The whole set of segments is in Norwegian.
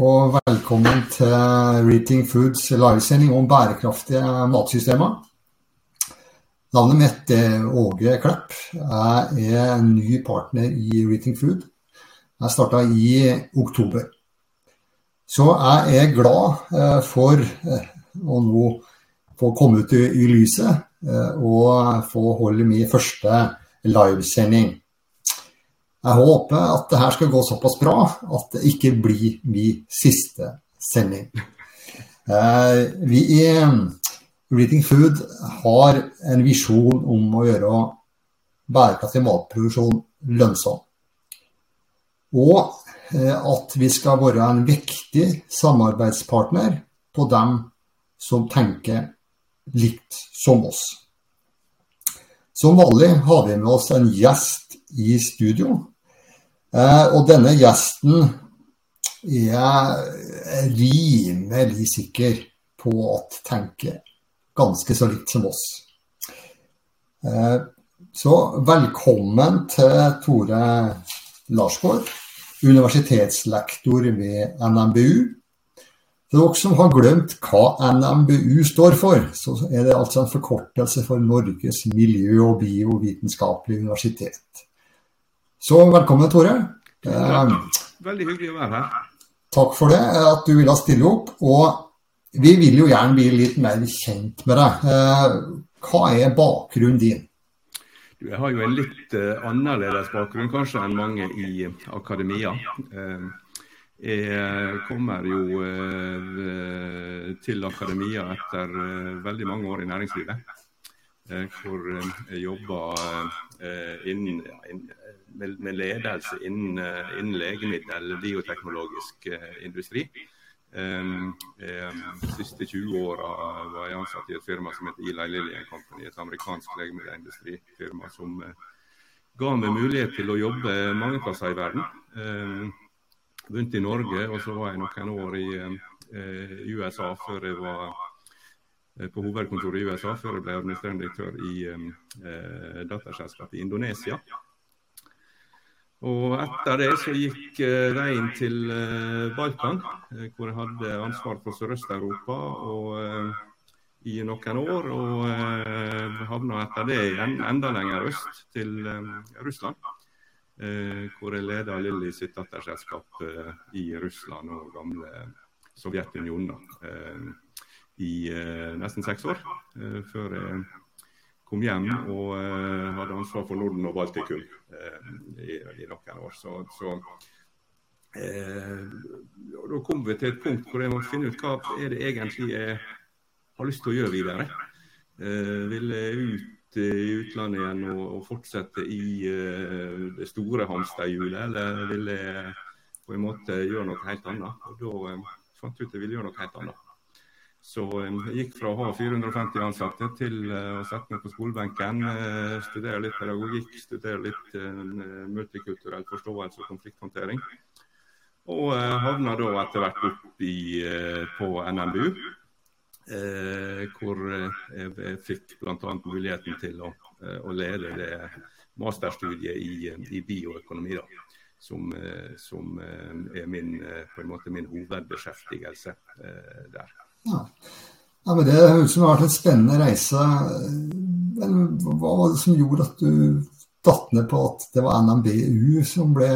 og velkommen til Reating Foods livesending om bærekraftige matsystemer. Navnet mitt er Åge Klepp. Jeg er en ny partner i Reating Food. Jeg starta i oktober. Så jeg er glad eh, for eh, å nå få komme ut i lyset eh, og få holde min første livesending. Jeg håper at det her skal gå såpass bra at det ikke blir min siste sending. Eh, vi i Reading Food har en visjon om å gjøre bærekraftig matproduksjon lønnsom. Og eh, at vi skal være en viktig samarbeidspartner på dem som tenker likt som oss. Som vanlig har vi med oss en gjest i studio. Eh, og denne gjesten er rimelig sikker på at tenker ganske så likt som oss. Eh, så velkommen til Tore Larsgaard, universitetslektor ved NMBU. For dere som har glemt hva NMBU står for, så er det altså en forkortelse for Norges miljø- og biovitenskapelige universitet. Så velkommen, Tore. Eh, veldig hyggelig å være her. Takk for det, at du ville stille opp. Og vi vil jo gjerne bli litt mer kjent med deg. Eh, hva er bakgrunnen din? Jeg har jo en litt uh, annerledes bakgrunn kanskje enn mange i akademia. Uh, jeg kommer jo uh, til akademia etter veldig mange år i næringslivet. hvor jeg jobba innen, med, med ledelse innen, eh, innen legemiddel- eller bioteknologisk eh, industri. Um, um, siste 20 åra var jeg ansatt i et firma som heter Eli Lilly Company, et amerikansk legemiddelindustrifirma som uh, ga meg mulighet til å jobbe mange plasser i verden. Um, rundt i Norge, og så var jeg noen år i uh, USA før jeg var uh, på hovedkontoret i USA, før jeg ble administrerende direktør i uh, dataselskapet i Indonesia. Og etter det så gikk uh, veien til uh, Balkan, uh, hvor jeg hadde ansvar for Sørøst-Europa i noen år. Og havna etter det enda lenger øst, til Russland. hvor jeg leda Lilly sitt datterselskap i Russland og gamle Sovjetunionen i nesten seks år. før jeg kom hjem og eh, hadde ansvar for Norden og Baltikum eh, i, i, noen år. Så, så uh, Da kom vi til et punkt hvor jeg måtte finne ut hva er det egentlig jeg har lyst til å gjøre videre. vil jeg ut i utlandet igjen og, og fortsette i det store hamsterhjulet, eller vil jeg på en måte gjøre noe helt annet? Og Da fant jeg ut at jeg ville gjøre noe helt annet. Så jeg gikk fra å ha 450 ansatte til eh, å sette meg på skolebenken, eh, studere litt pedagogikk, studere litt eh, multikulturell forståelse og konflikthåndtering. Og havna da etter hvert opp i, på NMBU, hvor jeg fikk bl.a. muligheten til å, å, lede det masterstudiet i, i bioøkonomi. da. Som, som, er min, på en måte min hovedbeskjeftigelse der. Ja. ja men Det høres ut som det har vært en spennende reise. Hva var det som gjorde at du datt ned på at det var NMBU som ble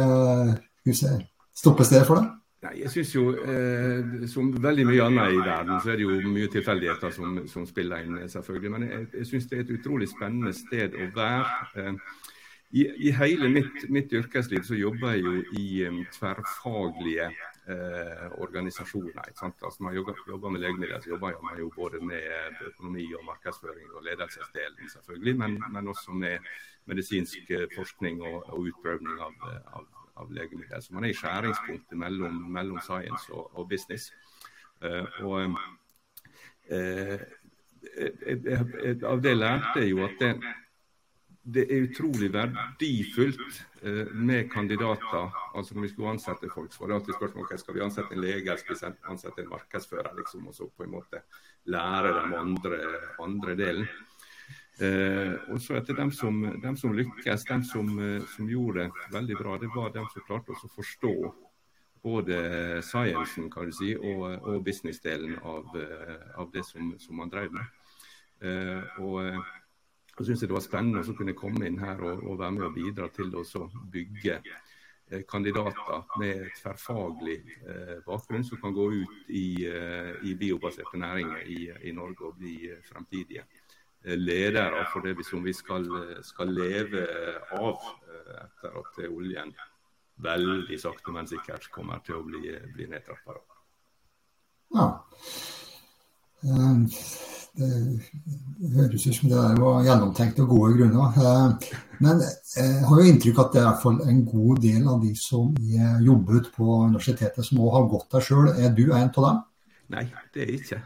stoppested for deg? Nei, jeg synes jo, eh, Som veldig mye annet i verden, så er det jo mye tilfeldigheter som, som spiller inn. selvfølgelig. Men jeg, jeg syns det er et utrolig spennende sted å være. Eh, i, I, hele mitt, mitt, yrkesliv så jobber jeg jo i um, tverrfaglige eh, organisasjoner. Altså, man jobber, jobber med legemidler, så jobber man jo både med økonomi og markedsføring og ledelsesdelen, selvfølgelig, men, men også med medisinsk eh, forskning og, og utprøvning av, av, av, legemidler. Så man er i skjæringspunktet mellom, mellom science og, og business. Eh, og eh, av det lærte jeg jo at det, det er utrolig verdifullt eh, med kandidater. altså Når vi skulle ansette folk, så var det alltid spørsmål om skal vi ansette en lege eller skal vi ansette en markedsfører. liksom, Og så på en måte lære dem andre, andre delen. Eh, og så etter dem som, dem som lykkes, dem som, eh, som, gjorde det veldig bra, det var dem som klarte å forstå både sciencen kan du si, og, og businessdelen av, av, det som, som man drev med. og og syns det var spennende å kunne komme inn her og, og, være med og bidra til å bygge Eh, kandidater med tverrfaglig eh, bakgrunn som kan gå ut i, eh, i biobaserte næringer i, i, Norge og bli fremtidige ledere for det som vi skal, skal leve av etter at oljen veldig sakte, men sikkert kommer til å bli, bli nedtrappa. Ja. Det høres ut som det der var gjennomtenkt og gode grunner. Eh, men jeg har jo inntrykk at det er en god del av de som jobber ute på universitetet som også har gått der sjøl. Er du en av dem? Nei, det er jeg ikke.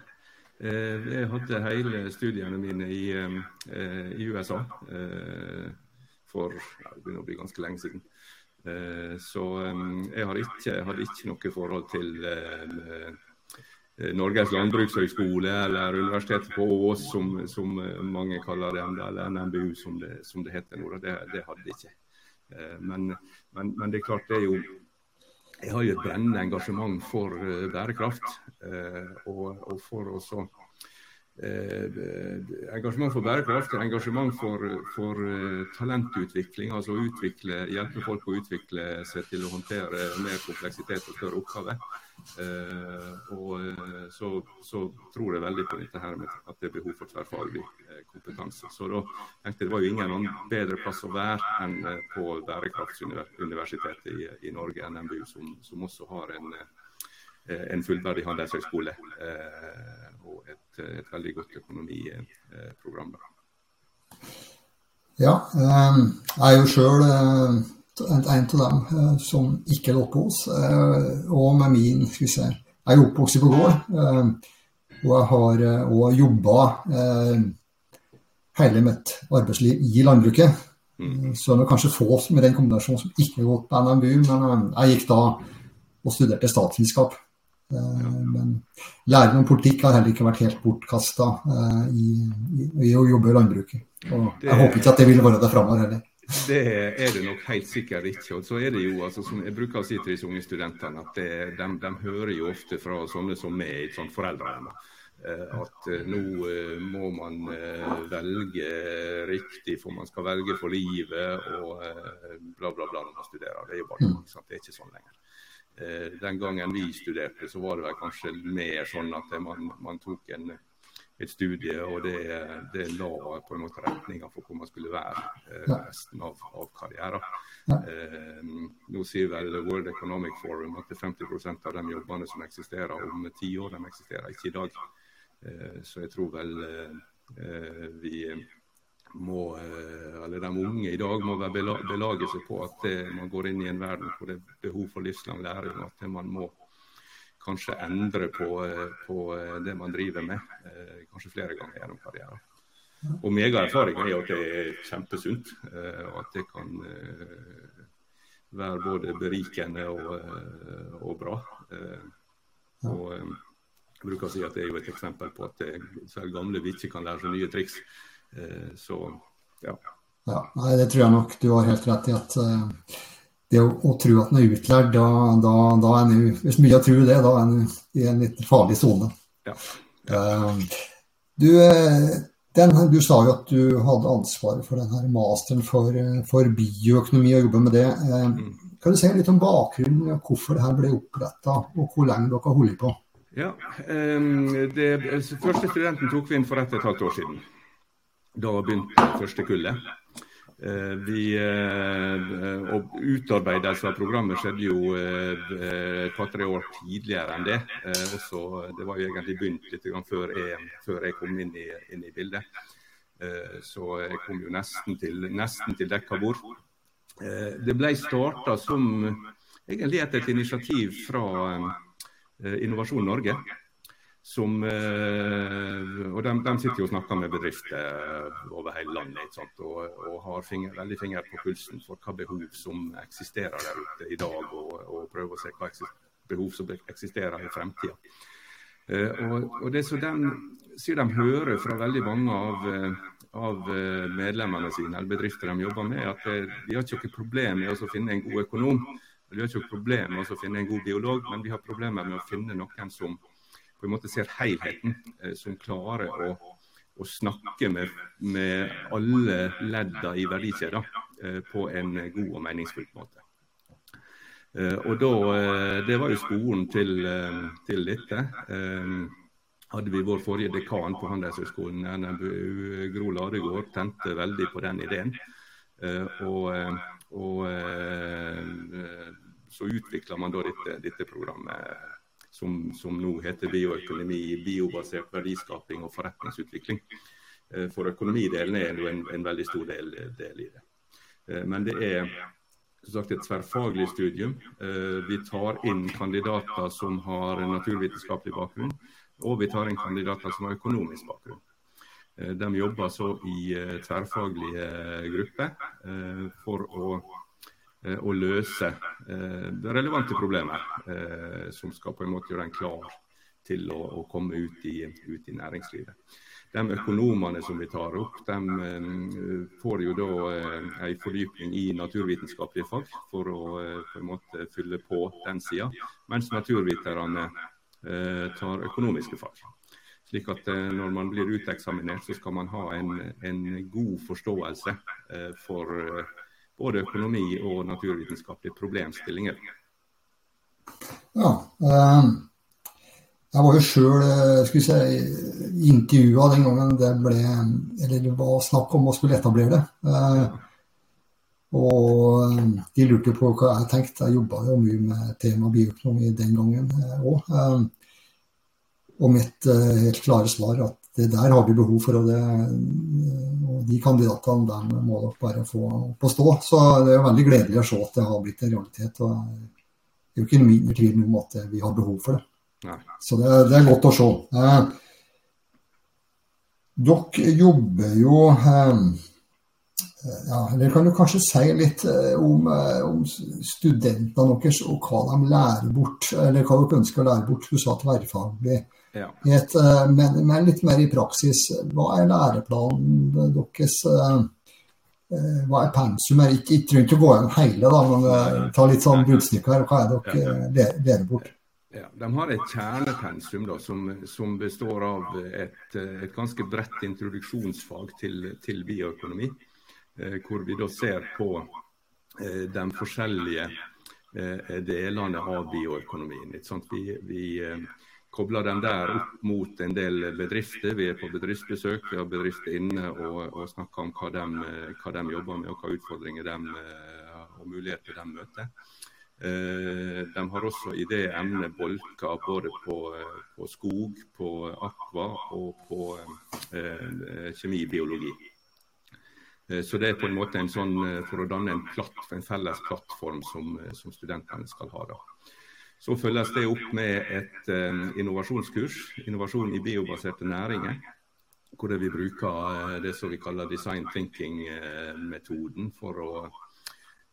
Eh, jeg hadde hele studiene mine i, eh, i USA for ja, det begynner å bli ganske lenge siden. Så jeg hadde ikke, hadde ikke noe forhold til Eh, Norges landbrukshøgskole eller Universitetet på Ås, som, som mange kaller det, eller NMBU som det, som det heter nå. Det, det hadde jeg ikke. Eh, men, men, men, det er klart det er jo Jeg har jo et brennende engasjement for eh, bærekraft. Og, og for å Eh, engasjement for bærekraft, engasjement for, for uh, talentutvikling. Altså utvikle, hjelpe folk å utvikle seg til å håndtere mer kompleksitet og større oppgaver. Uh, og så, så, tror jeg veldig på dette her med at det er behov for tverrfaglig kompetanse. Så da tenkte jeg det var jo ingen bedre plass å være enn på Bærekraftsuniversitetet i, i Norge, NMBU, som, som også har en Eh, en fullverdig handelshøyskole eh, og et, et, veldig godt økonomiprogram. Ja, eh, jeg er jo sjøl en av dem som ikke lå på oss. Og med min skal vi se, Jeg er oppvokst på gård, og jeg har òg jobba hele mitt arbeidsliv i landbruket. Mm. Så det er kanskje få med den kombinasjonen som ikke har gått på NMBU, men jeg gikk da og studerte statsvitenskap. Eh, men læring om politikk har heller ikke vært helt bortkasta eh, i, i, i, å jobbe i landbruket. Og jeg håper ikke at det vil være det framover heller. Det er det nok helt sikkert ikke. Og så er det jo, altså, som Jeg bruker å si til disse unge studentene at det, de, de, hører jo ofte fra sånne som meg i et sånt foreldrehjem eh, at nå må man velge riktig, for man skal velge for livet og bla, bla, bla når man studerer. Det er jo bare mm. sant? Det er ikke sånn lenger. Eh, den gangen vi studerte, så var det vel kanskje mer sånn at man, man tok en, et studie, og det, det, la på en måte retninga for hvor man skulle være eh, resten av, av karrieren. Eh, nå sier vel World Economic Forum at 50% av de jobbene som eksisterer om ti år, de eksisterer ikke i dag. Eh, så jeg tror vel eh, vi må, eh, eller de unge i dag må belage seg på at man går inn i en verden hvor det er behov for livslang læring, at man må kanskje endre på, eh, på eh, det man driver med, kanskje flere ganger gjennom karrieren. Og min er er at det er kjempesunt, og at det kan være både berikende og, og bra. Og jeg bruker å si at det er jo et eksempel på at selv gamle ikke kan lære seg nye triks. Eh, så ja. ja. Nei, det tror jeg nok du har helt rett i. at uh, det å, å, tro at en er utlært, da, da, da er en Hvis mye tror det, da er en i en litt farlig sone. Ja. Ja. Uh, du, den, du, sa jo at du hadde ansvaret for denne masteren for, for bioøkonomi og jobber med det. Mm. Kan du si litt om bakgrunnen, hvorfor det her ble oppretta, og hvor lenge dere har holdt på? Ja, um, det, Første studenten tok vi inn for ett og et halvt år siden. Da begynte første kullet. Eh, vi, eh, og Utarbeidelse av programmet skjedde jo eh, et par-tre år tidligere enn det. Også, det var jo egentlig begynt litt før jeg, før jeg kom inn i, inn i, bildet. Så jeg kom jo nesten til, nesten til dekka bord. Det ble starta som egentlig et initiativ fra Innovasjon Norge som, eh, og de, de, sitter jo og snakker med bedrifter over hele landet og, og, har finger, veldig finger på pulsen for hva behov som eksisterer der ute i dag, og, og prøver å se hva behov som eksisterer i fremtida. Eh, og, og, det som de sier de hører fra veldig mange av, av medlemmene sine, eller bedrifter de jobber med, at de har ikke noe problem med å finne en god økonom Vi har ikke problemer med å finne en god biolog, men vi har problemer med å finne noen som på en måte ser helheten, som klarer å, å snakke med, med, alle ledda i verdikjeden på en god og meningsfull måte. Og da, Det var jo skolen til, til dette hadde vi vår forrige dekan på Handelshøyskolen, NMBU, Gro Ladegård, tente veldig på den ideen. Eh, og, eh, og eh, så utvikla man da dette, dette programmet som, som, nå heter bioøkonomi, biobasert verdiskaping og forretningsutvikling. For økonomidelen er jo en, en veldig stor del, del, i det. Men det er sagt et tverrfaglig studium. Vi tar inn kandidater som har naturvitenskapelig bakgrunn. Og vi tar inn kandidater som har økonomisk bakgrunn. Eh, de jobber så i eh, tverrfaglige eh, grupper for å, å løse relevante problemet, som skal på en måte gjøre en klar til å, å komme ut i, ut i, næringslivet. De økonomene som vi tar opp, de får jo da en fordypning i naturvitenskapelige fag for å på en måte fylle på den sida, mens naturviterne Eh, tar økonomiske fag. Slik at eh, når man blir uteksaminert, så skal man ha en, en god forståelse eh, for både økonomi og naturvitenskapelige problemstillinger. Ja, jeg var jo sjøl si, intervjua den gangen det ble eller det var snakk om å skulle etablere det. Og eh, de lurte på hva jeg tenkte. Jeg jobba jo mye med tema bioøkonomi den gangen òg. Eh, eh, og mitt helt klare svar at det der har vi behov for. Og, det, og de kandidatene der må dere bare få opp å stå. Så det er jo veldig gledelig å se at det har blitt en realitet. og Det er jo ikke mindre tvil om at vi har behov for det. Nei. Så det, det, er godt å se. dere jobber jo ja, Dere kan jo kanskje si litt eh, om, eh, om, studentene deres og hva de lærer bort, eller hva dere ønsker å lære bort. Du sa tverrfaglig. Ja. Et, eh, men, men, litt mer i praksis. Hva er læreplanen deres? Hva er pensum? Jeg trenger ikke gå gjennom hele, da, men ta litt sånn budstykker. Hva er dere lærer bort? Ja, de har et kjernepensum da, som, som består av et, et, ganske bredt introduksjonsfag til, til bioøkonomi. Eh, hvor vi da ser på eh, de forskjellige eh, delene av bioøkonomien. Vi, vi kobler den der opp mot en del bedrifter. Vi er på bedriftsbesøk, vi har bedrifter inne og, og snakker om hva de, hva de, jobber med og hva utfordringer de, og muligheter de møter. De har også i det emnet bolka både på, på skog, på akva og på eh, kjemibiologi. Eh, så det er på en måte en sånn, eh, for å danne en, platt, en felles plattform som, eh, som, studentene skal ha. da. Så følges det opp med et um, innovasjonskurs, innovasjon i biobaserte næringer. Hvor vi bruker det som vi kaller design thinking-metoden for å,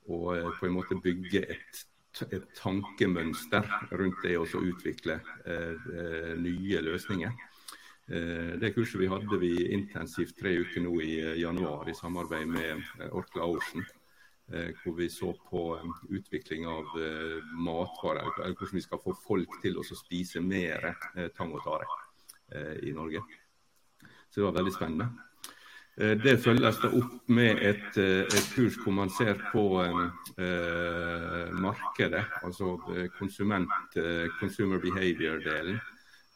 å, på en måte bygge et, et tankemønster rundt det å utvikle uh, nye løsninger. Eh, det kurset vi hadde vi intensivt tre uker nå i eh, januar i samarbeid med eh, Orkla Ocean. Hvor vi så på utvikling av matvarer, eller hvordan vi skal få folk til å spise mer tang og tare i Norge. Så det var veldig spennende. Det følges da opp med et, et, kurs hvor man ser på eh, markedet, altså konsument, consumer behavior-delen.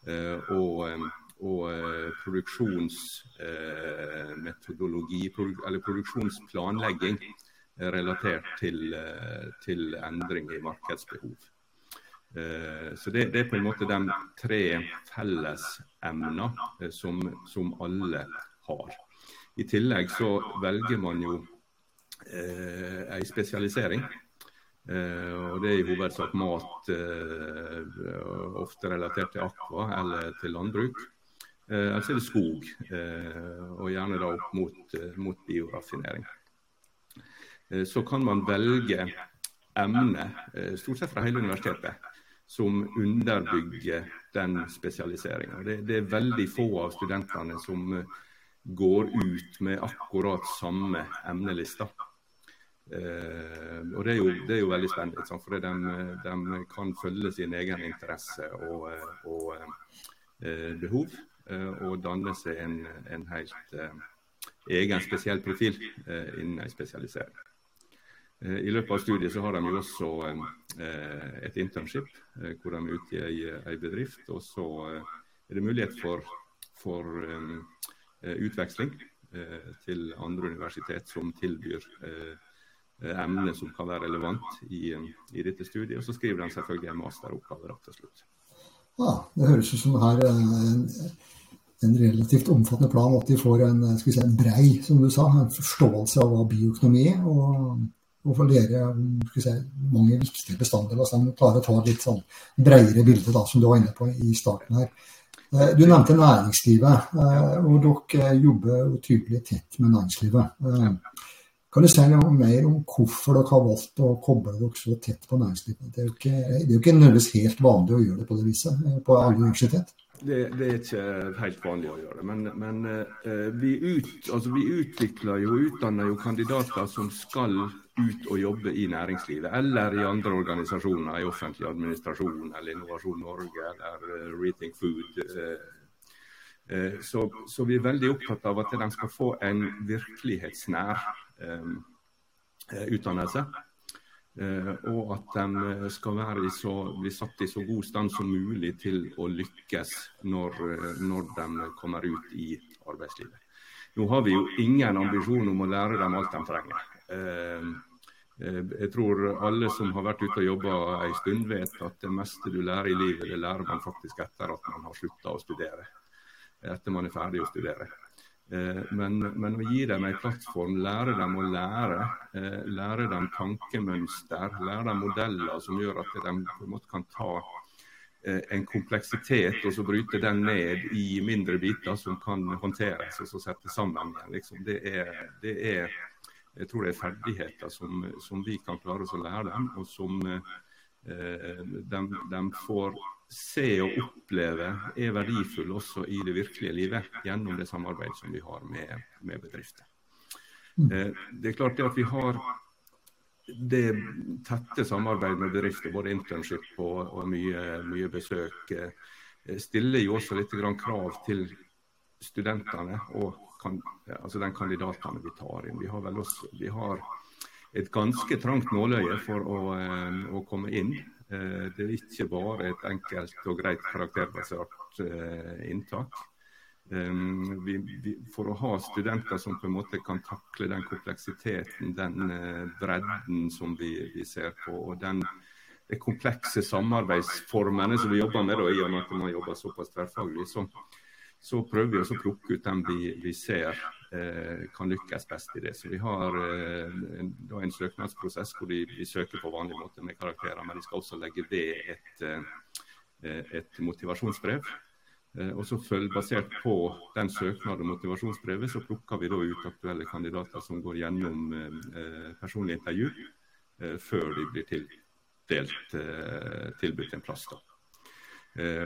Eh, og og eh, produksjonsmetodologi, eller produksjonsplanlegging relatert til, eh, til endring i markedsbehov. Eh, så det, det, er på en måte de tre fellesemnene som, som alle har. I tillegg så velger man jo eh, en spesialisering. Eh, og Det er i hovedsak mat, eh, ofte relatert til akva eller til landbruk. Eh, altså er det skog, eh, og gjerne da opp mot, eh, mot bioraffinering. Så kan man velge emne, stort sett fra hele universitetet, som underbygger den spesialiseringa. Det, det, er veldig få av studentene som går ut med akkurat samme emnelista. Eh, og det er, jo, det er, jo, veldig spennende, for de, de, kan følge sin egen interesse og, og eh, behov, eh, og danne seg en, en helt eh, egen spesiell profil eh, innen en spesialisering. Eh, I løpet av studiet så har de jo også et internship hvor de er ute i ei bedrift. Og så er det mulighet for, for utveksling til andre universitet som tilbyr emner emne som kan være relevant i, i, dette studiet. Og så skriver de selvfølgelig en masteroppgave til slutt. Ja, Det høres ut som her en, en relativt omfattende plan at de får en, skal si, en brei som du sa, en forståelse av hva bioøkonomi er. Og, og for lære skal vi si, mange viktige bestanddeler. Så de klarer å ta litt sånn bredere bilde, da, som du var inne på i starten her. Eh, du nevnte næringslivet, eh, og dere jobber tydelig tett med næringslivet. Kan du si noe mer om hvorfor dere har valgt å koble dere så tett på næringslivet? Det er jo ikke, ikke nødvendigvis helt vanlig å gjøre det på det viset eh, på alle universitet. Det, det, er ikke helt vanlig å gjøre. Men, men eh, vi, ut, altså vi, utvikler jo og utdanner jo kandidater som skal ut og jobbe i næringslivet. Eller i andre organisasjoner, i offentlig administrasjon eller Innovasjon Norge eller uh, Rethink Food. Uh, så, så, vi er veldig opptatt av at de skal få en virkelighetsnær Eh, eh, utdannelse. Eh, og at de skal være så, bli satt i så god stand som mulig til å lykkes når, når de kommer ut i arbeidslivet. Nå har vi jo ingen ambisjon om å lære dem alt de trenger. Jeg tror alle som har vært ute og jobba en stund, vet at det meste du lærer i livet, det lærer man faktisk etter at man har slutta å studere. Etter man er ferdig å studere. Eh, men, men, å gi dem en plattform, lære dem å lære, eh, lære dem tankemønster, lære dem modeller som gjør at de på en måte kan ta eh, en kompleksitet og så bryte den ned i mindre biter som kan håndteres og så sette sammen. Liksom. Det, er, det, er, jeg tror det er ferdigheter som, som vi kan klare oss å lære dem, og som eh, de, de får se og oppleve er verdifull også i det virkelige livet gjennom det samarbeidet som vi har med, med bedrifter. Mm. Eh, det er klart det at vi har det tette samarbeidet med bedrifter, både internship og, og mye, mye, besøk, eh, stiller jo også litt krav til studentene og kan, altså den kandidatene vi tar inn. Vi har, også, vi har et ganske trangt nåløye for å, eh, å komme inn. Eh, det er ikke bare et enkelt og greit karakterbasert eh, inntak. Vi, vi, for å ha studenter som på en måte kan takle den kompleksiteten, den eh, bredden som vi, vi ser på, og den de komplekse samarbeidsformene som vi jobber med, da, i og med at man jobber såpass tverrfaglig, så, så prøver vi også å plukke ut dem vi, vi ser Eh, kan lykkes best i det. Så Vi har eh, en, en søknadsprosess hvor de, de, søker på vanlig måte med karakterer, men de skal også legge ved et, eh, et motivasjonsbrev. Og så følg, Basert på den søknaden og motivasjonsbrevet så plukker vi da ut aktuelle kandidater som går gjennom personlig intervju før de blir tildelt tilbudt en plass. Da.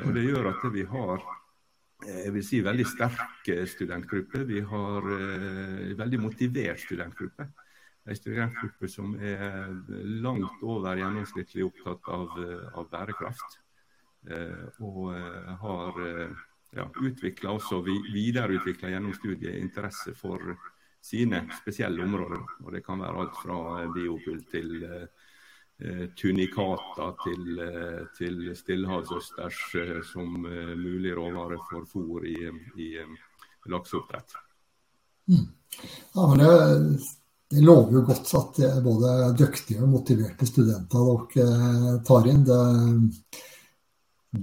Og Det gjør at vi har jeg vil si veldig sterk studentgruppe. Vi har en veldig motivert studentgruppe. En studentgruppe som er langt over gjennomsnittlig opptatt av, eh, av bærekraft. Eh, og eh, har eh, ja, utvikla også videreutvikla gjennom studiet interesse for sine spesielle områder. Og det kan være alt fra biokull til eh, Eh, tunikata til, eh, til stillehavsøsters eh, som mulig råvare for fôr i, i lakseoppdrett. Mm. Ja, men det, det, lover jo godt at det er både dyktige og motiverte studenter dere tar inn. Det,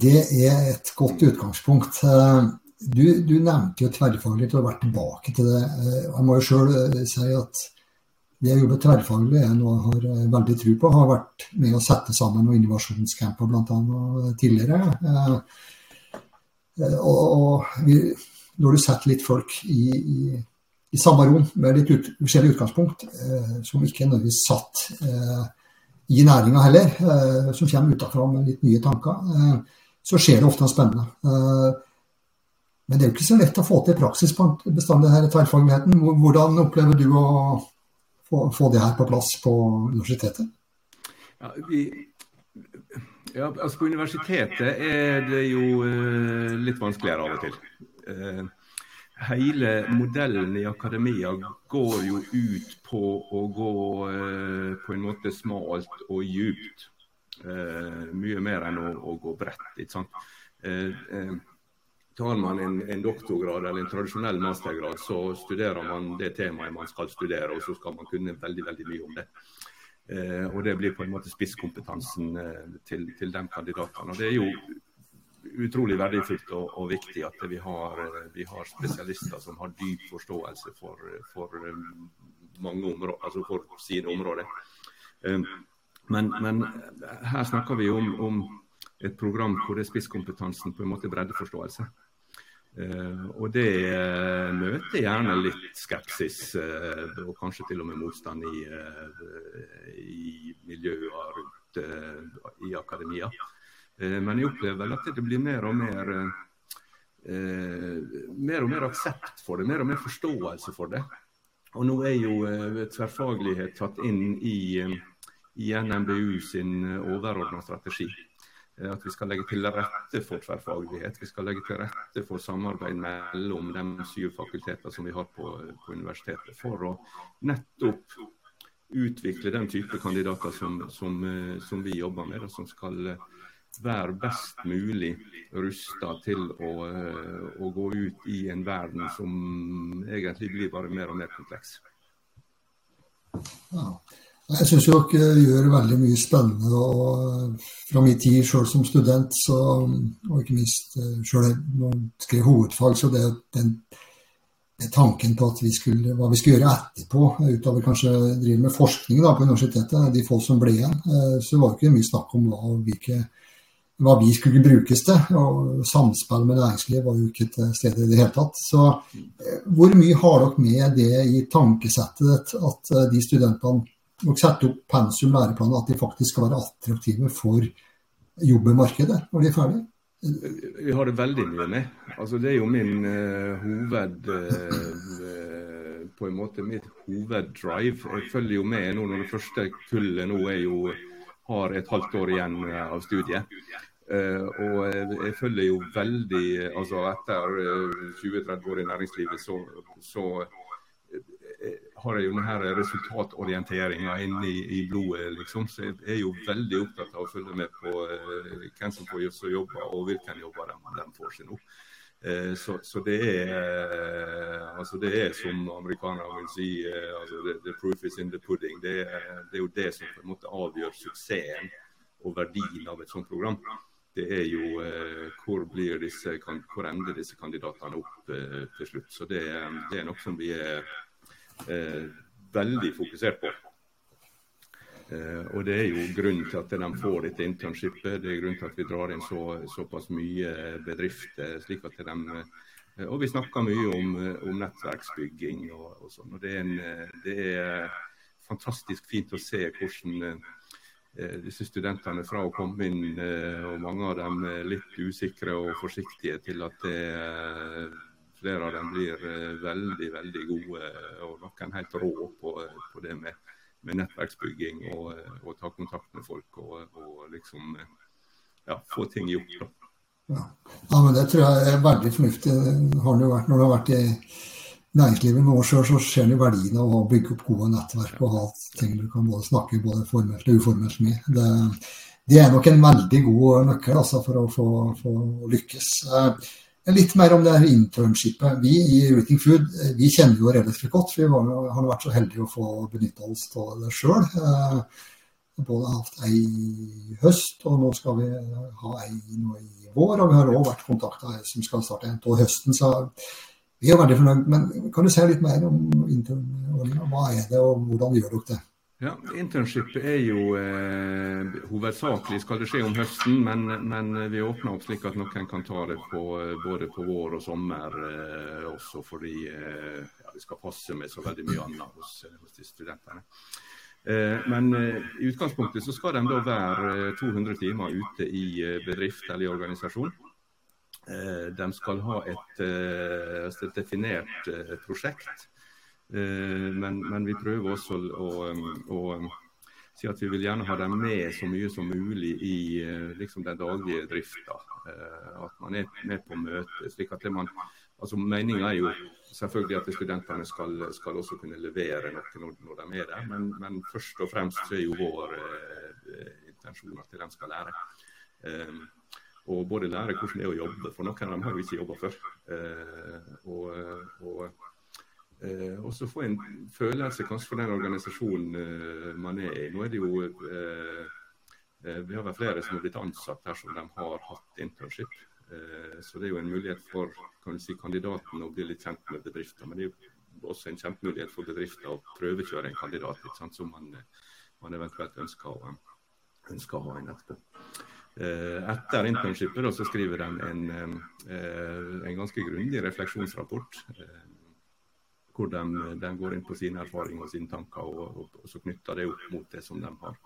det er et godt utgangspunkt. Du, du nevnte jo tverrfaglig, til å være tilbake til det. Jeg må jo sjøl si at det å jobbe tverrfaglig er noe jeg har eh, veldig tro på. Har vært med å sette sammen noen innovasjonscamper bl.a. tidligere. Eh, eh, og, vi, når du setter litt folk i, i, i samme rom med litt ut, forskjellig utgangspunkt, eh, som ikke er nødvendigvis satt eh, i næringa heller, eh, som kommer utafra med litt nye tanker, så skjer det ofte noe spennende. men det er jo ikke så lett å få til praksis på bestandig denne tverrfagligheten. Hvordan opplever du å få, få det her på plass på universitetet? Ja, vi, ja, altså På universitetet er det jo uh, litt vanskeligere av og til. Uh, hele modellen i akademia går jo ut på å gå uh, på en måte smalt og djupt. mye mer enn å gå bredt. ikke sant? Tar man en, en, doktorgrad eller en tradisjonell mastergrad, så studerer man det temaet man skal studere, og så skal man kunne veldig, veldig mye om det. Eh, og Det blir på en måte spisskompetansen eh, til, til de kandidatene. Og Det er jo utrolig verdifullt og, og viktig at vi har, eh, vi har, spesialister som har dyp forståelse for, for mange områder, altså for sine områder. Men, men, her snakker vi om, om et program hvor det er spisskompetansen på en måte breddeforståelse. Uh, og det uh, møter gjerne litt skepsis, uh, og kanskje til og med motstand i, i miljøene rundt i akademia. men jeg opplever at det blir mer og mer mer og mer aksept for det, mer og mer forståelse for det. Og nå er jo tverrfaglighet tatt inn i, i NMBU sin overordna strategi. At vi skal legge til rette for tverrfaglighet. Vi skal legge til rette for samarbeid mellom de syv fakulteter som vi har på, på universitetet. For å nettopp utvikle den type kandidater som, som, som vi jobber med, som skal være best mulig rusta til å, å, gå ut i en verden som egentlig blir bare mer og mer kompleks. Ja. Jeg syns dere gjør veldig mye spennende. og Fra min tid sjøl som student, så, og ikke minst eh, sjøl når jeg skrev hovedfag, så det den, det tanken på vi skulle, hva vi skulle gjøre etterpå, utover kanskje drive med forskning da, på universitetet, de folk som ble igjen, eh, så var det ikke mye snakk om hva, hvilke, hva vi skulle brukes til. og Samspill med næringsliv var jo ikke til stede i det hele tatt. Så eh, hvor mye har dere med det i tankesettet at de studentene og sette opp pensum læreplaner at de faktisk skal være attraktive for jobbemarkedet når de er ferdige? Vi har det veldig mye med. Altså, det er jo min uh, hoved uh, På en måte mitt hoveddrive. Jeg følger jo med nå når det første kullet nå er jo har et halvt år igjen uh, av studiet. og jeg følger jo veldig altså Etter 20-30 år i næringslivet så, så har jeg jo denne resultatorienteringa inne i, i, blodet, liksom. Så jeg er jo veldig opptatt av å følge med på eh, hvem som får så og hvilke jobber de, de får seg nå. Eh, så, så det, er, eh, altså det er som amerikanerne vil si altså the, the, proof is in the pudding. Det er, det er, jo det som på en måte avgjør suksessen og verdien av et sånt program. Det er jo hvor, disse, hvor ender disse kandidatene opp til slutt. Så det, det er noe som vi er eh, veldig fokusert på. Eh, og Det er jo grunnen til at de får dette internshipet. Det er grunnen til at vi drar inn så, såpass mye bedrifter. slik at de eh, og vi snakker mye om, om nettverksbygging og, og sånn. og det er, en, det er, fantastisk fint å se hvordan eh, disse studentene fra å komme inn, eh, og mange av dem litt usikre og forsiktige, til at det Flere av dem blir eh, veldig veldig gode, og noen helt rå på, på det med, med nettverksbygging og, og, ta kontakt med folk og, og liksom ja, få ting gjort. Da. Ja. ja. men Det tror jeg er veldig fornuftig. Har det vært, når du har vært i næringslivet noen år sjøl, så ser du verdien av å bygge opp gode nettverk og ha ting du kan både snakke både formelt og uformelt med. Det, det, er nok en veldig god nøkkel altså, for å få, få lykkes. Eh, Litt mer om det her internshipet. Vi i Routing Food eh, vi kjenner jo relativt godt. Vi var, har vært så heldige å få benytte oss av det sjøl. Eh, både hatt ei i høst, og nå skal vi ha ei nå i vår. Og vi har òg vært kontakta ei som skal starte en av høsten. Så vi er veldig fornøyd. Men kan du si litt mer om internordninga? Hva er det, og hvordan gjør dere det? Ja, Internship er jo eh, hovedsakelig skal det skje om høsten, men, men, vi åpner opp slik at noen kan ta det på, både på vår og sommer eh, også, fordi eh, ja, vi skal passe med så veldig mye annet hos, hos de studentene. Eh, men eh, i utgangspunktet så skal de da være 200 eh, timer ute i bedrift eller i organisasjon. De skal ha et, et definert prosjekt Men, men, vi prøver også å, å, si at vi vil gjerne ha dem med så mye som mulig i liksom, den daglige drifta. At man er med på møtet. slik at man, altså Meninga er jo selvfølgelig at studentene skal, skal, også kunne levere noe når, når de er der, men, men, først og fremst så er jo vår eh, intensjon at de skal lære. Eh, og både lære hvordan det er å jobbe, for noen av dem har jo ikke jobba før. Eh, og, og eh, også få en følelse kanskje for den organisasjonen eh, man er i. Nå er det jo eh, Vi har vel flere som har blitt ansatt her som de har hatt internship. Så det er jo en mulighet for kan si, kandidaten å bli litt kjent med bedriften. Men det er jo også en kjempemulighet for bedriften å prøvekjøre en kandidat sant, som man, man, eventuelt ønsker å, ønsker å ha inn etterpå. Eh, etter internshipet så skriver de en, eh, en ganske grundig refleksjonsrapport. Eh, hvor de, de, går inn på sine erfaringer og sine tanker, og, og, og så knytter det opp mot det som de har,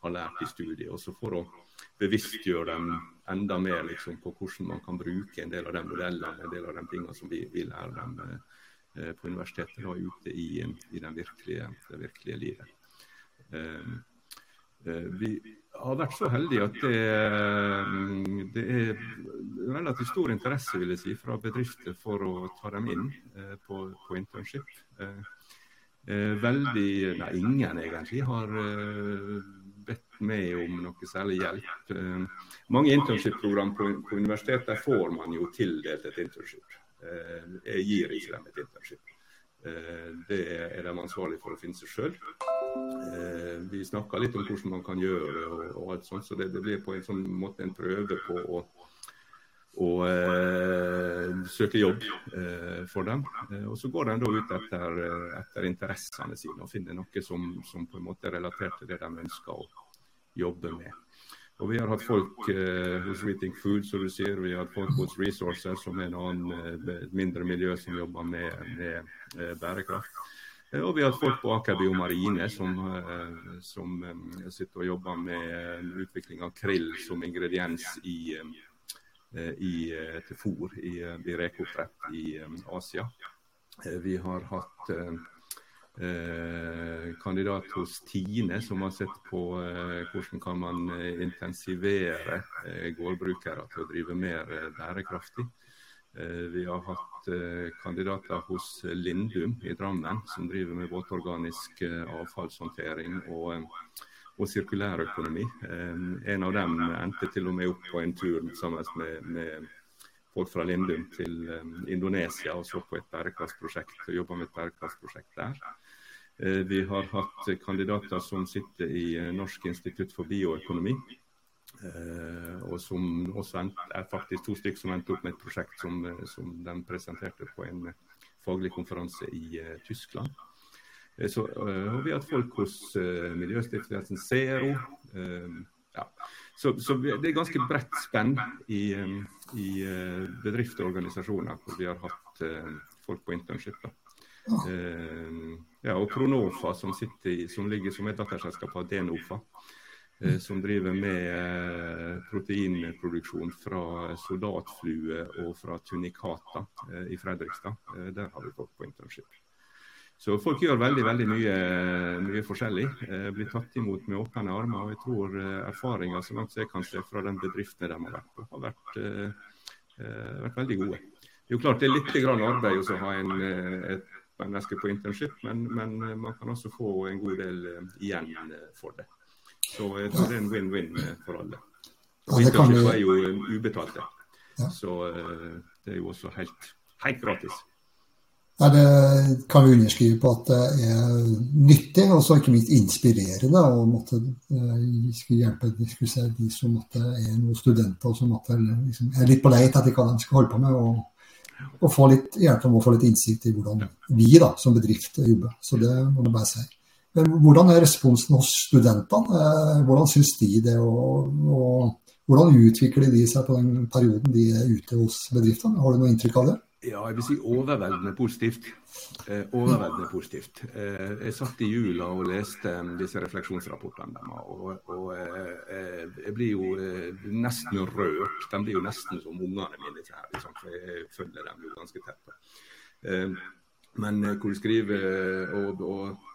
har lært i studiet. Også for å bevisstgjøre dem enda mer liksom, på hvordan man kan bruke en del av de modellene, en del av de tingene som vi, vi lærer dem eh, på universitetet og ute i, i virkelige, det virkelige livet. Eh, Eh, vi har vært så heldige at det, mm, det, er relativt stor interesse vil jeg si, fra bedrifter for å ta dem inn eh, på, på internship. Eh, veldig, nei, ingen egentlig har bedt meg om noe særlig hjelp. Mange internship-program på, på universitetet får man jo tildelt et internship. Jeg gir ikke dem et internship. Eh, det er de ansvarlige for å finne seg sjøl. Eh, vi snakka litt om hvordan man kan gjøre og, og alt sånt, så det, det, blir på en sånn måte en prøve på å, å eh, søke jobb eh, for dem. Eh, og Så går de da ut etter, etter interessene sine og finner noe som, som, på en måte er relatert til det de ønsker å jobbe med. Og Vi har hatt folk eh, hos Reating Food, som du sier. Vi har hatt folk hos Resources, som er et eh, mindre miljø som jobber med, med eh, bærekraft. Eh, og vi har hatt folk på Aker Biomarine som, eh, som eh, sitter og jobber med utvikling av krill som ingrediens i, i, til fôr i, i rekeoppdrett i Asia. Vi har hatt Eh, kandidat hos Tine, som har sett på eh, hvordan kan man kan intensivere eh, gårdbrukere til å drive mer eh, bærekraftig. Eh, vi har hatt kandidater hos Lindum i Drammen, som driver med våtorganisk avfallshåndtering og, og sirkulær økonomi. en av dem endte til og med opp på en tur sammen med, med folk fra Lindum til Indonesia og så på et bærekraftsprosjekt, og jobba med et bærekraftsprosjekt der. Eh, vi har hatt kandidater som sitter i eh, Norsk institutt for bioøkonomi. Eh, og som også er faktisk to stykker som endte opp med et prosjekt som, som de presenterte på en faglig konferanse i Tyskland. Så, har vi hatt folk hos Miljøstiftelsen Zero. Ja. Så, så, det er ganske bredt spenn i, i bedrifter og organisasjoner hvor vi har hatt folk på internship. Da. Eh, ja, og Kronofa, som, i, som, ligger som et datterselskap av Denofa. Eh, som driver med eh, proteinproduksjon fra soldatflue og fra tunikata i Fredrikstad. der har vi folk på internship. Så folk gjør veldig veldig mye, mye forskjellig. Eh, blir tatt imot med åpne armer. og Jeg tror eh, erfaringer så langt jeg kan se fra den bedriftene de har vært på, har vært, eh, vært veldig gode. Det er jo klart det er litt arbeid å ha en, et menneske på internship, men, men, eh, man kan også få en god del eh, igjen eh, for det. Så jeg tror det er en win-win for alle. Og internship er jo ubetalte, så det er jo også helt, helt gratis. Ja, det kan vi underskrive på at det er nyttig, og så ikke minst inspirerende. og måtte, skulle hjelpe skulle de som måtte, er noen studenter og som måtte, liksom, er litt på leit etter hva de skal holde på med. og og få litt, hjelp om å få litt innsikt i hvordan vi da, som bedrift jobber. Så det må du bare si. Men hvordan er responsen hos studentene? Eh, hvordan syns de det? Og, og, hvordan utvikler de seg på den perioden de er ute hos bedriftene? Har du noe inntrykk av det? Ja, jeg vil si overveldende positivt. Eh, overveldende positivt. Eh, jeg satt i jula og leste um, disse refleksjonsrapportene deres, og, og eh, eh, jeg blir jo eh, nesten rørt. De blir jo nesten som ungene mine, her, liksom, for jeg følger dem jo ganske tett. Eh, men hvor du skriver og, og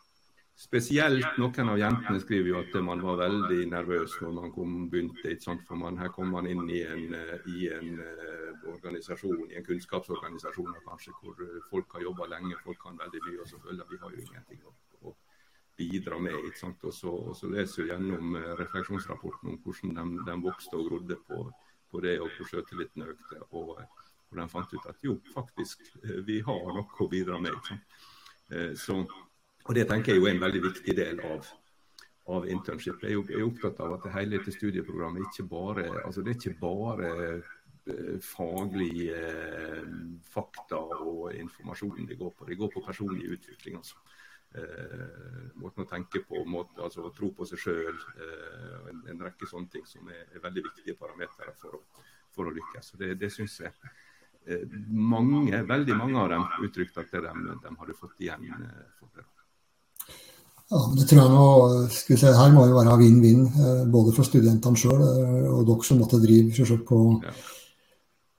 Spesielt noen av jentene skriver jo at man var veldig nervøs når man kom, begynte. ikke sant? For man, her kom man inn i en, i en uh, organisasjon, i en kunnskapsorganisasjon kanskje, hvor folk har jobba lenge, folk kan veldig mye, og så føler vi har jo ingenting å, å bidra med. ikke sant? Og så, og så leser vi gjennom refleksjonsrapporten om hvordan de, de, vokste og grodde på, på det, og hvor sjøltilliten økte. Og hvor de fant ut at jo, faktisk, vi har noe å bidra med. ikke sant? så og Det tenker jeg er en veldig viktig del av, av internship. Jeg er opptatt av at det hele dette studieprogrammet ikke bare, altså det er ikke bare eh, faglige eh, fakta og informasjon det går på. Det går på personlig utvikling. altså. Eh, måten å tenke på, måten, altså å tro på seg sjøl. Eh, en, en, rekke sånne ting som er, er veldig viktige parametere for, for, å lykkes. Og Det, det syns jeg eh, mange, veldig mange av dem uttrykte at de, de hadde fått igjen for det. Ja, det tror jeg nå, skal vi se, Her må jo være vinn-vinn, eh, både for studentene sjøl eh, og dere som måtte drive selvsagt på ja.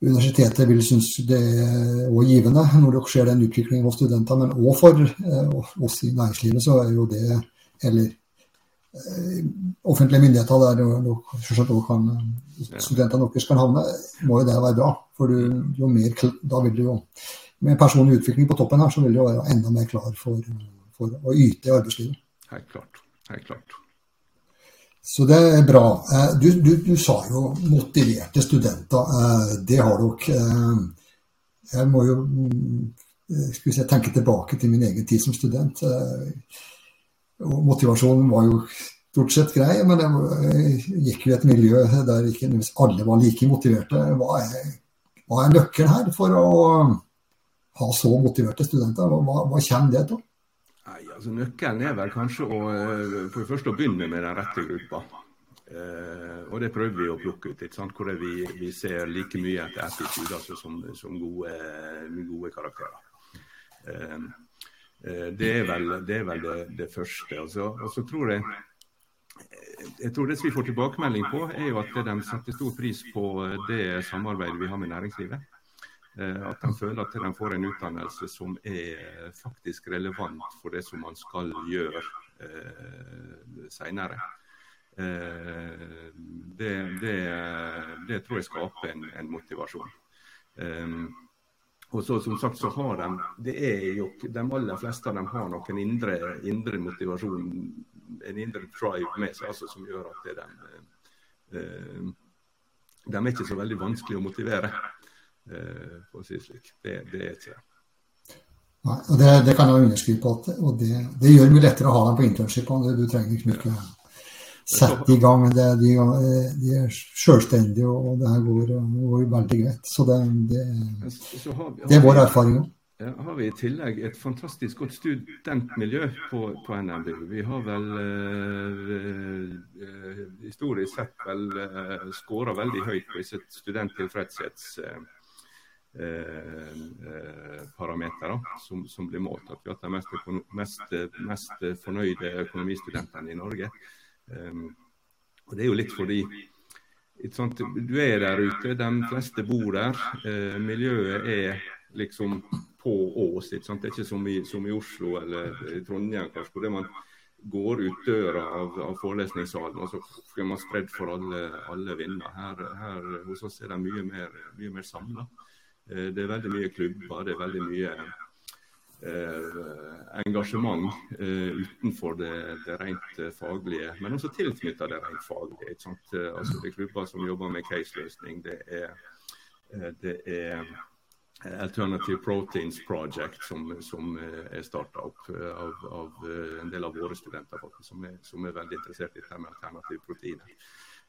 universitetet. vil synes det er givende når dere ser den utviklingen hos studenter. Men òg for eh, oss i næringslivet så er jo det, eller offentlige myndigheter der selvsagt også kan, studentene deres kan havne, må jo det være bra. For du, jo mer, da vil du jo med personlig utvikling på toppen her, så vil du jo være enda mer klar for for å yte i arbeidslivet. Helt klart. Helt klart. Så det er bra. Eh, du, du, du sa jo motiverte studenter. Eh, det har dere. Eh, jeg må jo mm, skal si, tenke tilbake til min egen tid som student. Motivasjonen var jo stort sett grei, men jeg gikk jo i et miljø der ikke alle var like motiverte. Hva er, hva er nøkkelen her for å ha så motiverte studenter? Hva, hva kommer det til? Altså Nøkkelen er vel kanskje å, eh, for det første å begynne med den rette gruppa. Eh, og det prøver vi å plukke ut. Hvor vi, vi, ser like mye etter attitude altså som, som gode, gode, karakterer. Eh, eh, det er vel det, er vel det, det første. Altså, og så tror jeg jeg tror Det vi får tilbakemelding på, er jo at de setter stor pris på det samarbeidet vi har med næringslivet. Eh, at de føler at de får en utdannelse som er faktisk relevant for det som man skal gjøre eh, senere. Eh, det, det, det, tror jeg skaper en, en motivasjon. Eh, og så som sagt så har de det er jo, De aller fleste av dem har noen indre, indre motivasjon, en indre drive med seg altså, som gjør at de, eh, de er ikke så veldig vanskelig å motivere. Eh, for å si det slik. Det, det er ikke det. Nei, og det, det, kan jeg underskrive på. At, og det, det, gjør det mye lettere å ha dem på internship. Du trenger ikke mye sette i gang. Det, de, de, er selvstendige, og det her går, går veldig greit. Så det, det er vår erfaring òg. Har vi i tillegg et fantastisk godt studentmiljø på, på NMBU. Vi har vel eh, eh, historisk sett vel eh, skåra veldig høyt på disse studenttilfredshets... Eh, parametere som, som, blir målt. At vi har hatt de mest, mest, mest, fornøyde økonomistudentene i Norge. Um, og Det er jo litt fordi sånt, du er der ute, de fleste bor der. Eh, miljøet er liksom på Ås. Det er ikke som i, som i, Oslo eller i Trondheim kanskje, hvor man går ut døra av, av forelesningssalen og så er man spredd for alle, alle vinder. Her, her, hos oss er de mye mer, mye mer samla. Eh, det er veldig mye klubber, det er veldig mye eh, engasjement eh, utenfor det, det, rent faglige, men også tilknytta det rent faglige. Altså, det er klubber som jobber med case-løsning. Det er, det er Alternative Proteins Project, som, som er starta opp av, av, en del av våre studenter, som er, som er veldig interessert i dette med alternative proteiner.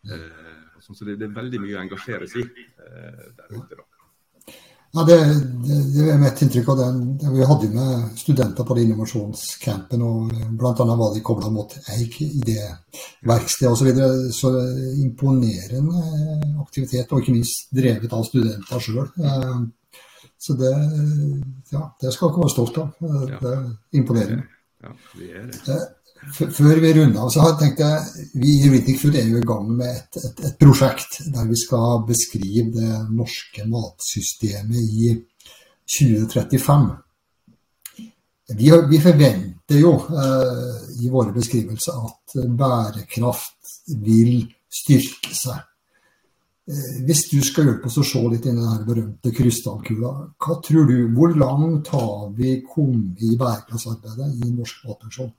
Eh, så det, det, er veldig mye å engasjere seg i eh, der ute. da. Ja, det, det, det, er mitt inntrykk av den. Vi hadde jo med studenter på innovasjonscampen, og bl.a. var de kobla mot Eik idéverksted osv. Så, videre. så imponerende aktivitet, og ikke minst drevet av studenter sjøl. Eh, så det, ja, det skal dere være stolt av. Det er imponerende. Ja, vi er det. Før vi runder av, så har jeg tenkt at vi i Ridicule er jo i gang med et, et, et, prosjekt der vi skal beskrive det norske matsystemet i 2035. Vi, vi forventer jo eh, i våre beskrivelser at bærekraft vil styrke seg. Eh, hvis du skal hjelpe oss å se litt i den berømte krystallkula, hva tror du, hvor langt har vi kommet i bærekraftsarbeidet i norsk matproduksjon?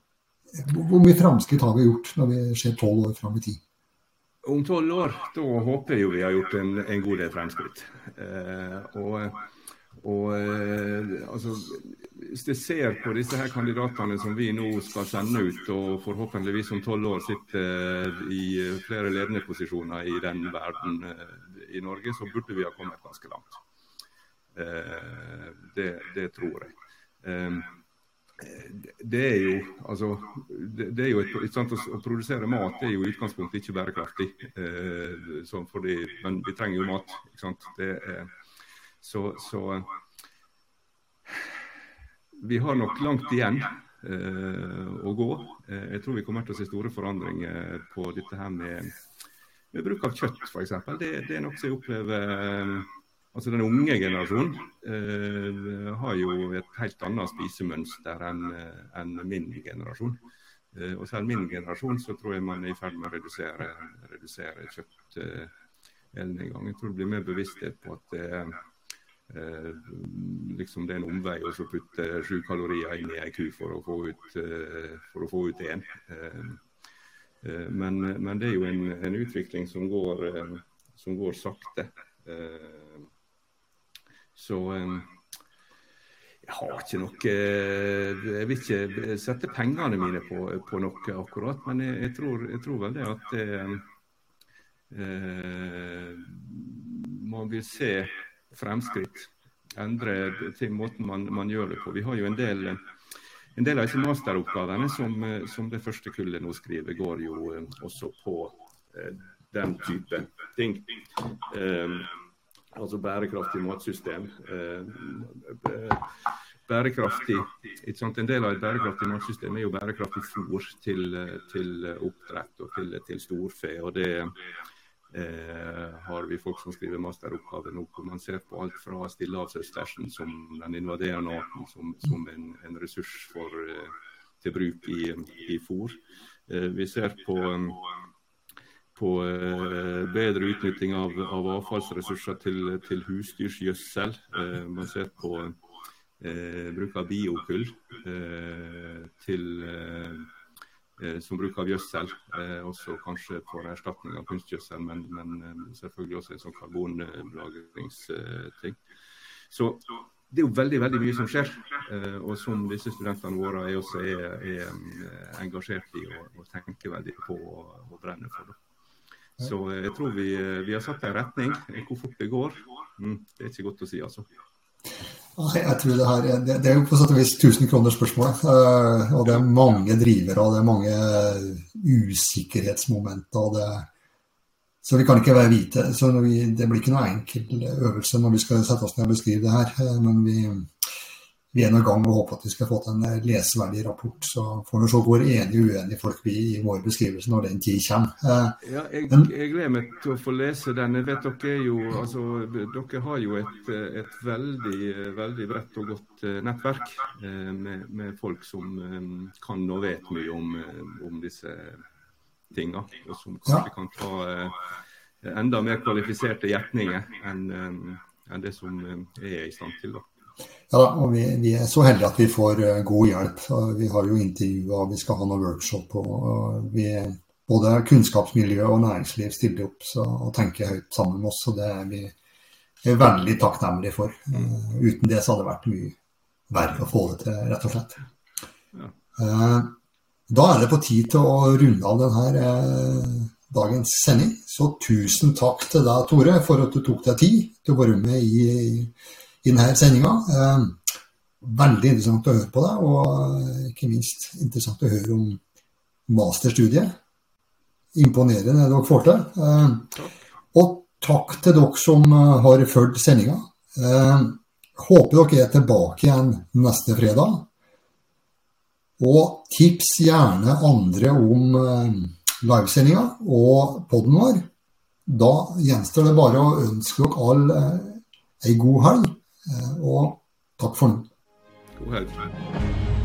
Hvor mye framskritt har vi gjort når vi ser tolv år fram i tid? Om tolv år, da håper jeg jo vi har gjort en, en god del fremskritt. Eh, og, og eh, altså, hvis jeg ser på disse her kandidatene som vi nå skal sende ut, og forhåpentligvis om tolv år sitter i flere ledende posisjoner i den verden eh, i Norge, så burde vi ha kommet ganske langt. Eh, det, det tror jeg. Eh, det er jo altså, det, er jo et, sant, Å produsere mat det er jo i utgangspunktet ikke bærekraftig. Eh, sånn fordi, men vi trenger jo mat. ikke sant? Det er, så, så vi har nok langt igjen eh, å gå. Eh, jeg tror vi kommer til å se store forandringer på dette her med, med bruk av kjøtt, f.eks. Det, det er noe som jeg opplever eh, Altså Den unge generasjonen eh, har jo et helt annet spisemønster enn en min generasjon. Eh, og selv min generasjon så tror jeg man er i ferd med å redusere, redusere kjøtt eh, en gang. Jeg tror det blir mer bevissthet på at er eh, liksom det er en omvei å putte sju kalorier inn i ei ku for å få ut, eh, for å få ut én. Eh, eh, men, men, det er jo en, en utvikling som går, eh, som går sakte. Eh, så jeg har ikke noe Jeg vil ikke sette pengene mine på, på noe akkurat, men jeg, jeg, tror, jeg tror, vel det at eh, man vil se fremskritt. Endre til måten man, man, gjør det på. Vi har jo en del, en del av disse masteroppgavene som, som, det første kullet nå skriver, går jo eh, også på eh, den type ting. Eh, altså bærekraftig matsystem. Eh, bærekraftig, En del av et bærekraftig matsystem er jo bærekraftig fôr til, til oppdrett og til, til storfe. og det eh, har vi folk som skriver masteroppgave nå hvor man ser på alt fra stillehavsøstersen som den invaderende arten som, som en, en, ressurs for, eh, til bruk i, i fôr. Eh, vi ser på, på eh, bedre utnytting av, av avfallsressurser til, til husdyrgjødsel. Eh, man ser på eh, bruk av biokull til Eh, som bruk av gjødsel. Eh, også kanskje for erstatning av kunstgjødsel, men, men eh, selvfølgelig også en sånn karbonlagringsting. Så det er jo veldig veldig mye som skjer, og som disse studentene våre er også er, er engasjert i og, og, tenker veldig på og, brenner for. Det. Så jeg tror vi, vi har satt en retning. Hvor fort det går, mm, det er ikke godt å si, altså. Jeg tror det, her, det, det er jo på sett og vis 1000 kroner spørsmålet. Uh, og det er mange drivere og det er mange usikkerhetsmomenter. og det så vi kan ikke være hvite. så vi, Det blir ikke noe enkel øvelse når vi skal sette oss ned og beskrive det her. Men vi, vi er nå i gang med å håpe at vi skal få til en eh, leseverdig rapport. Så får vi se hvor enige og uenige folk blir i vår beskrivelse når den tid kommer. Eh, ja, jeg, jeg, gleder meg til å få lese den. Jeg vet Dere jo, altså, dere har jo et, et veldig, veldig bredt og godt eh, nettverk med, med folk som kan og vet mye om, om disse tinga. Og som kanskje kan ta enda mer kvalifiserte gjetninger enn, enn det som er i stand til. da. Ja, og vi, vi, er så heldige at vi får uh, god hjelp. Vi har jo intervjuer, vi skal ha noen workshop. og vi, Både kunnskapsmiljø og næringsliv stiller opp så, og tenker høyt sammen med oss. og Det er vi er veldig takknemlige for. Uh, uten det så hadde det vært mye verre å få det til, rett og slett. Uh, da er det på tid til å runde av denne dagens sending. Så tusen takk til deg, Tore, for at du tok deg tid til å være med i i denne sendinga. Eh, veldig interessant å høre på deg, og ikke minst interessant å høre om masterstudiet. Imponerende det dere får til. Eh, og takk til dere som eh, har fulgt sendinga. Håper dere er tilbake igjen neste fredag. Og tips gjerne andre om livesendinga og poden vår. Da gjenstår det bare å ønske dere alle ei god helg. Eh, og takk for nå. God helg.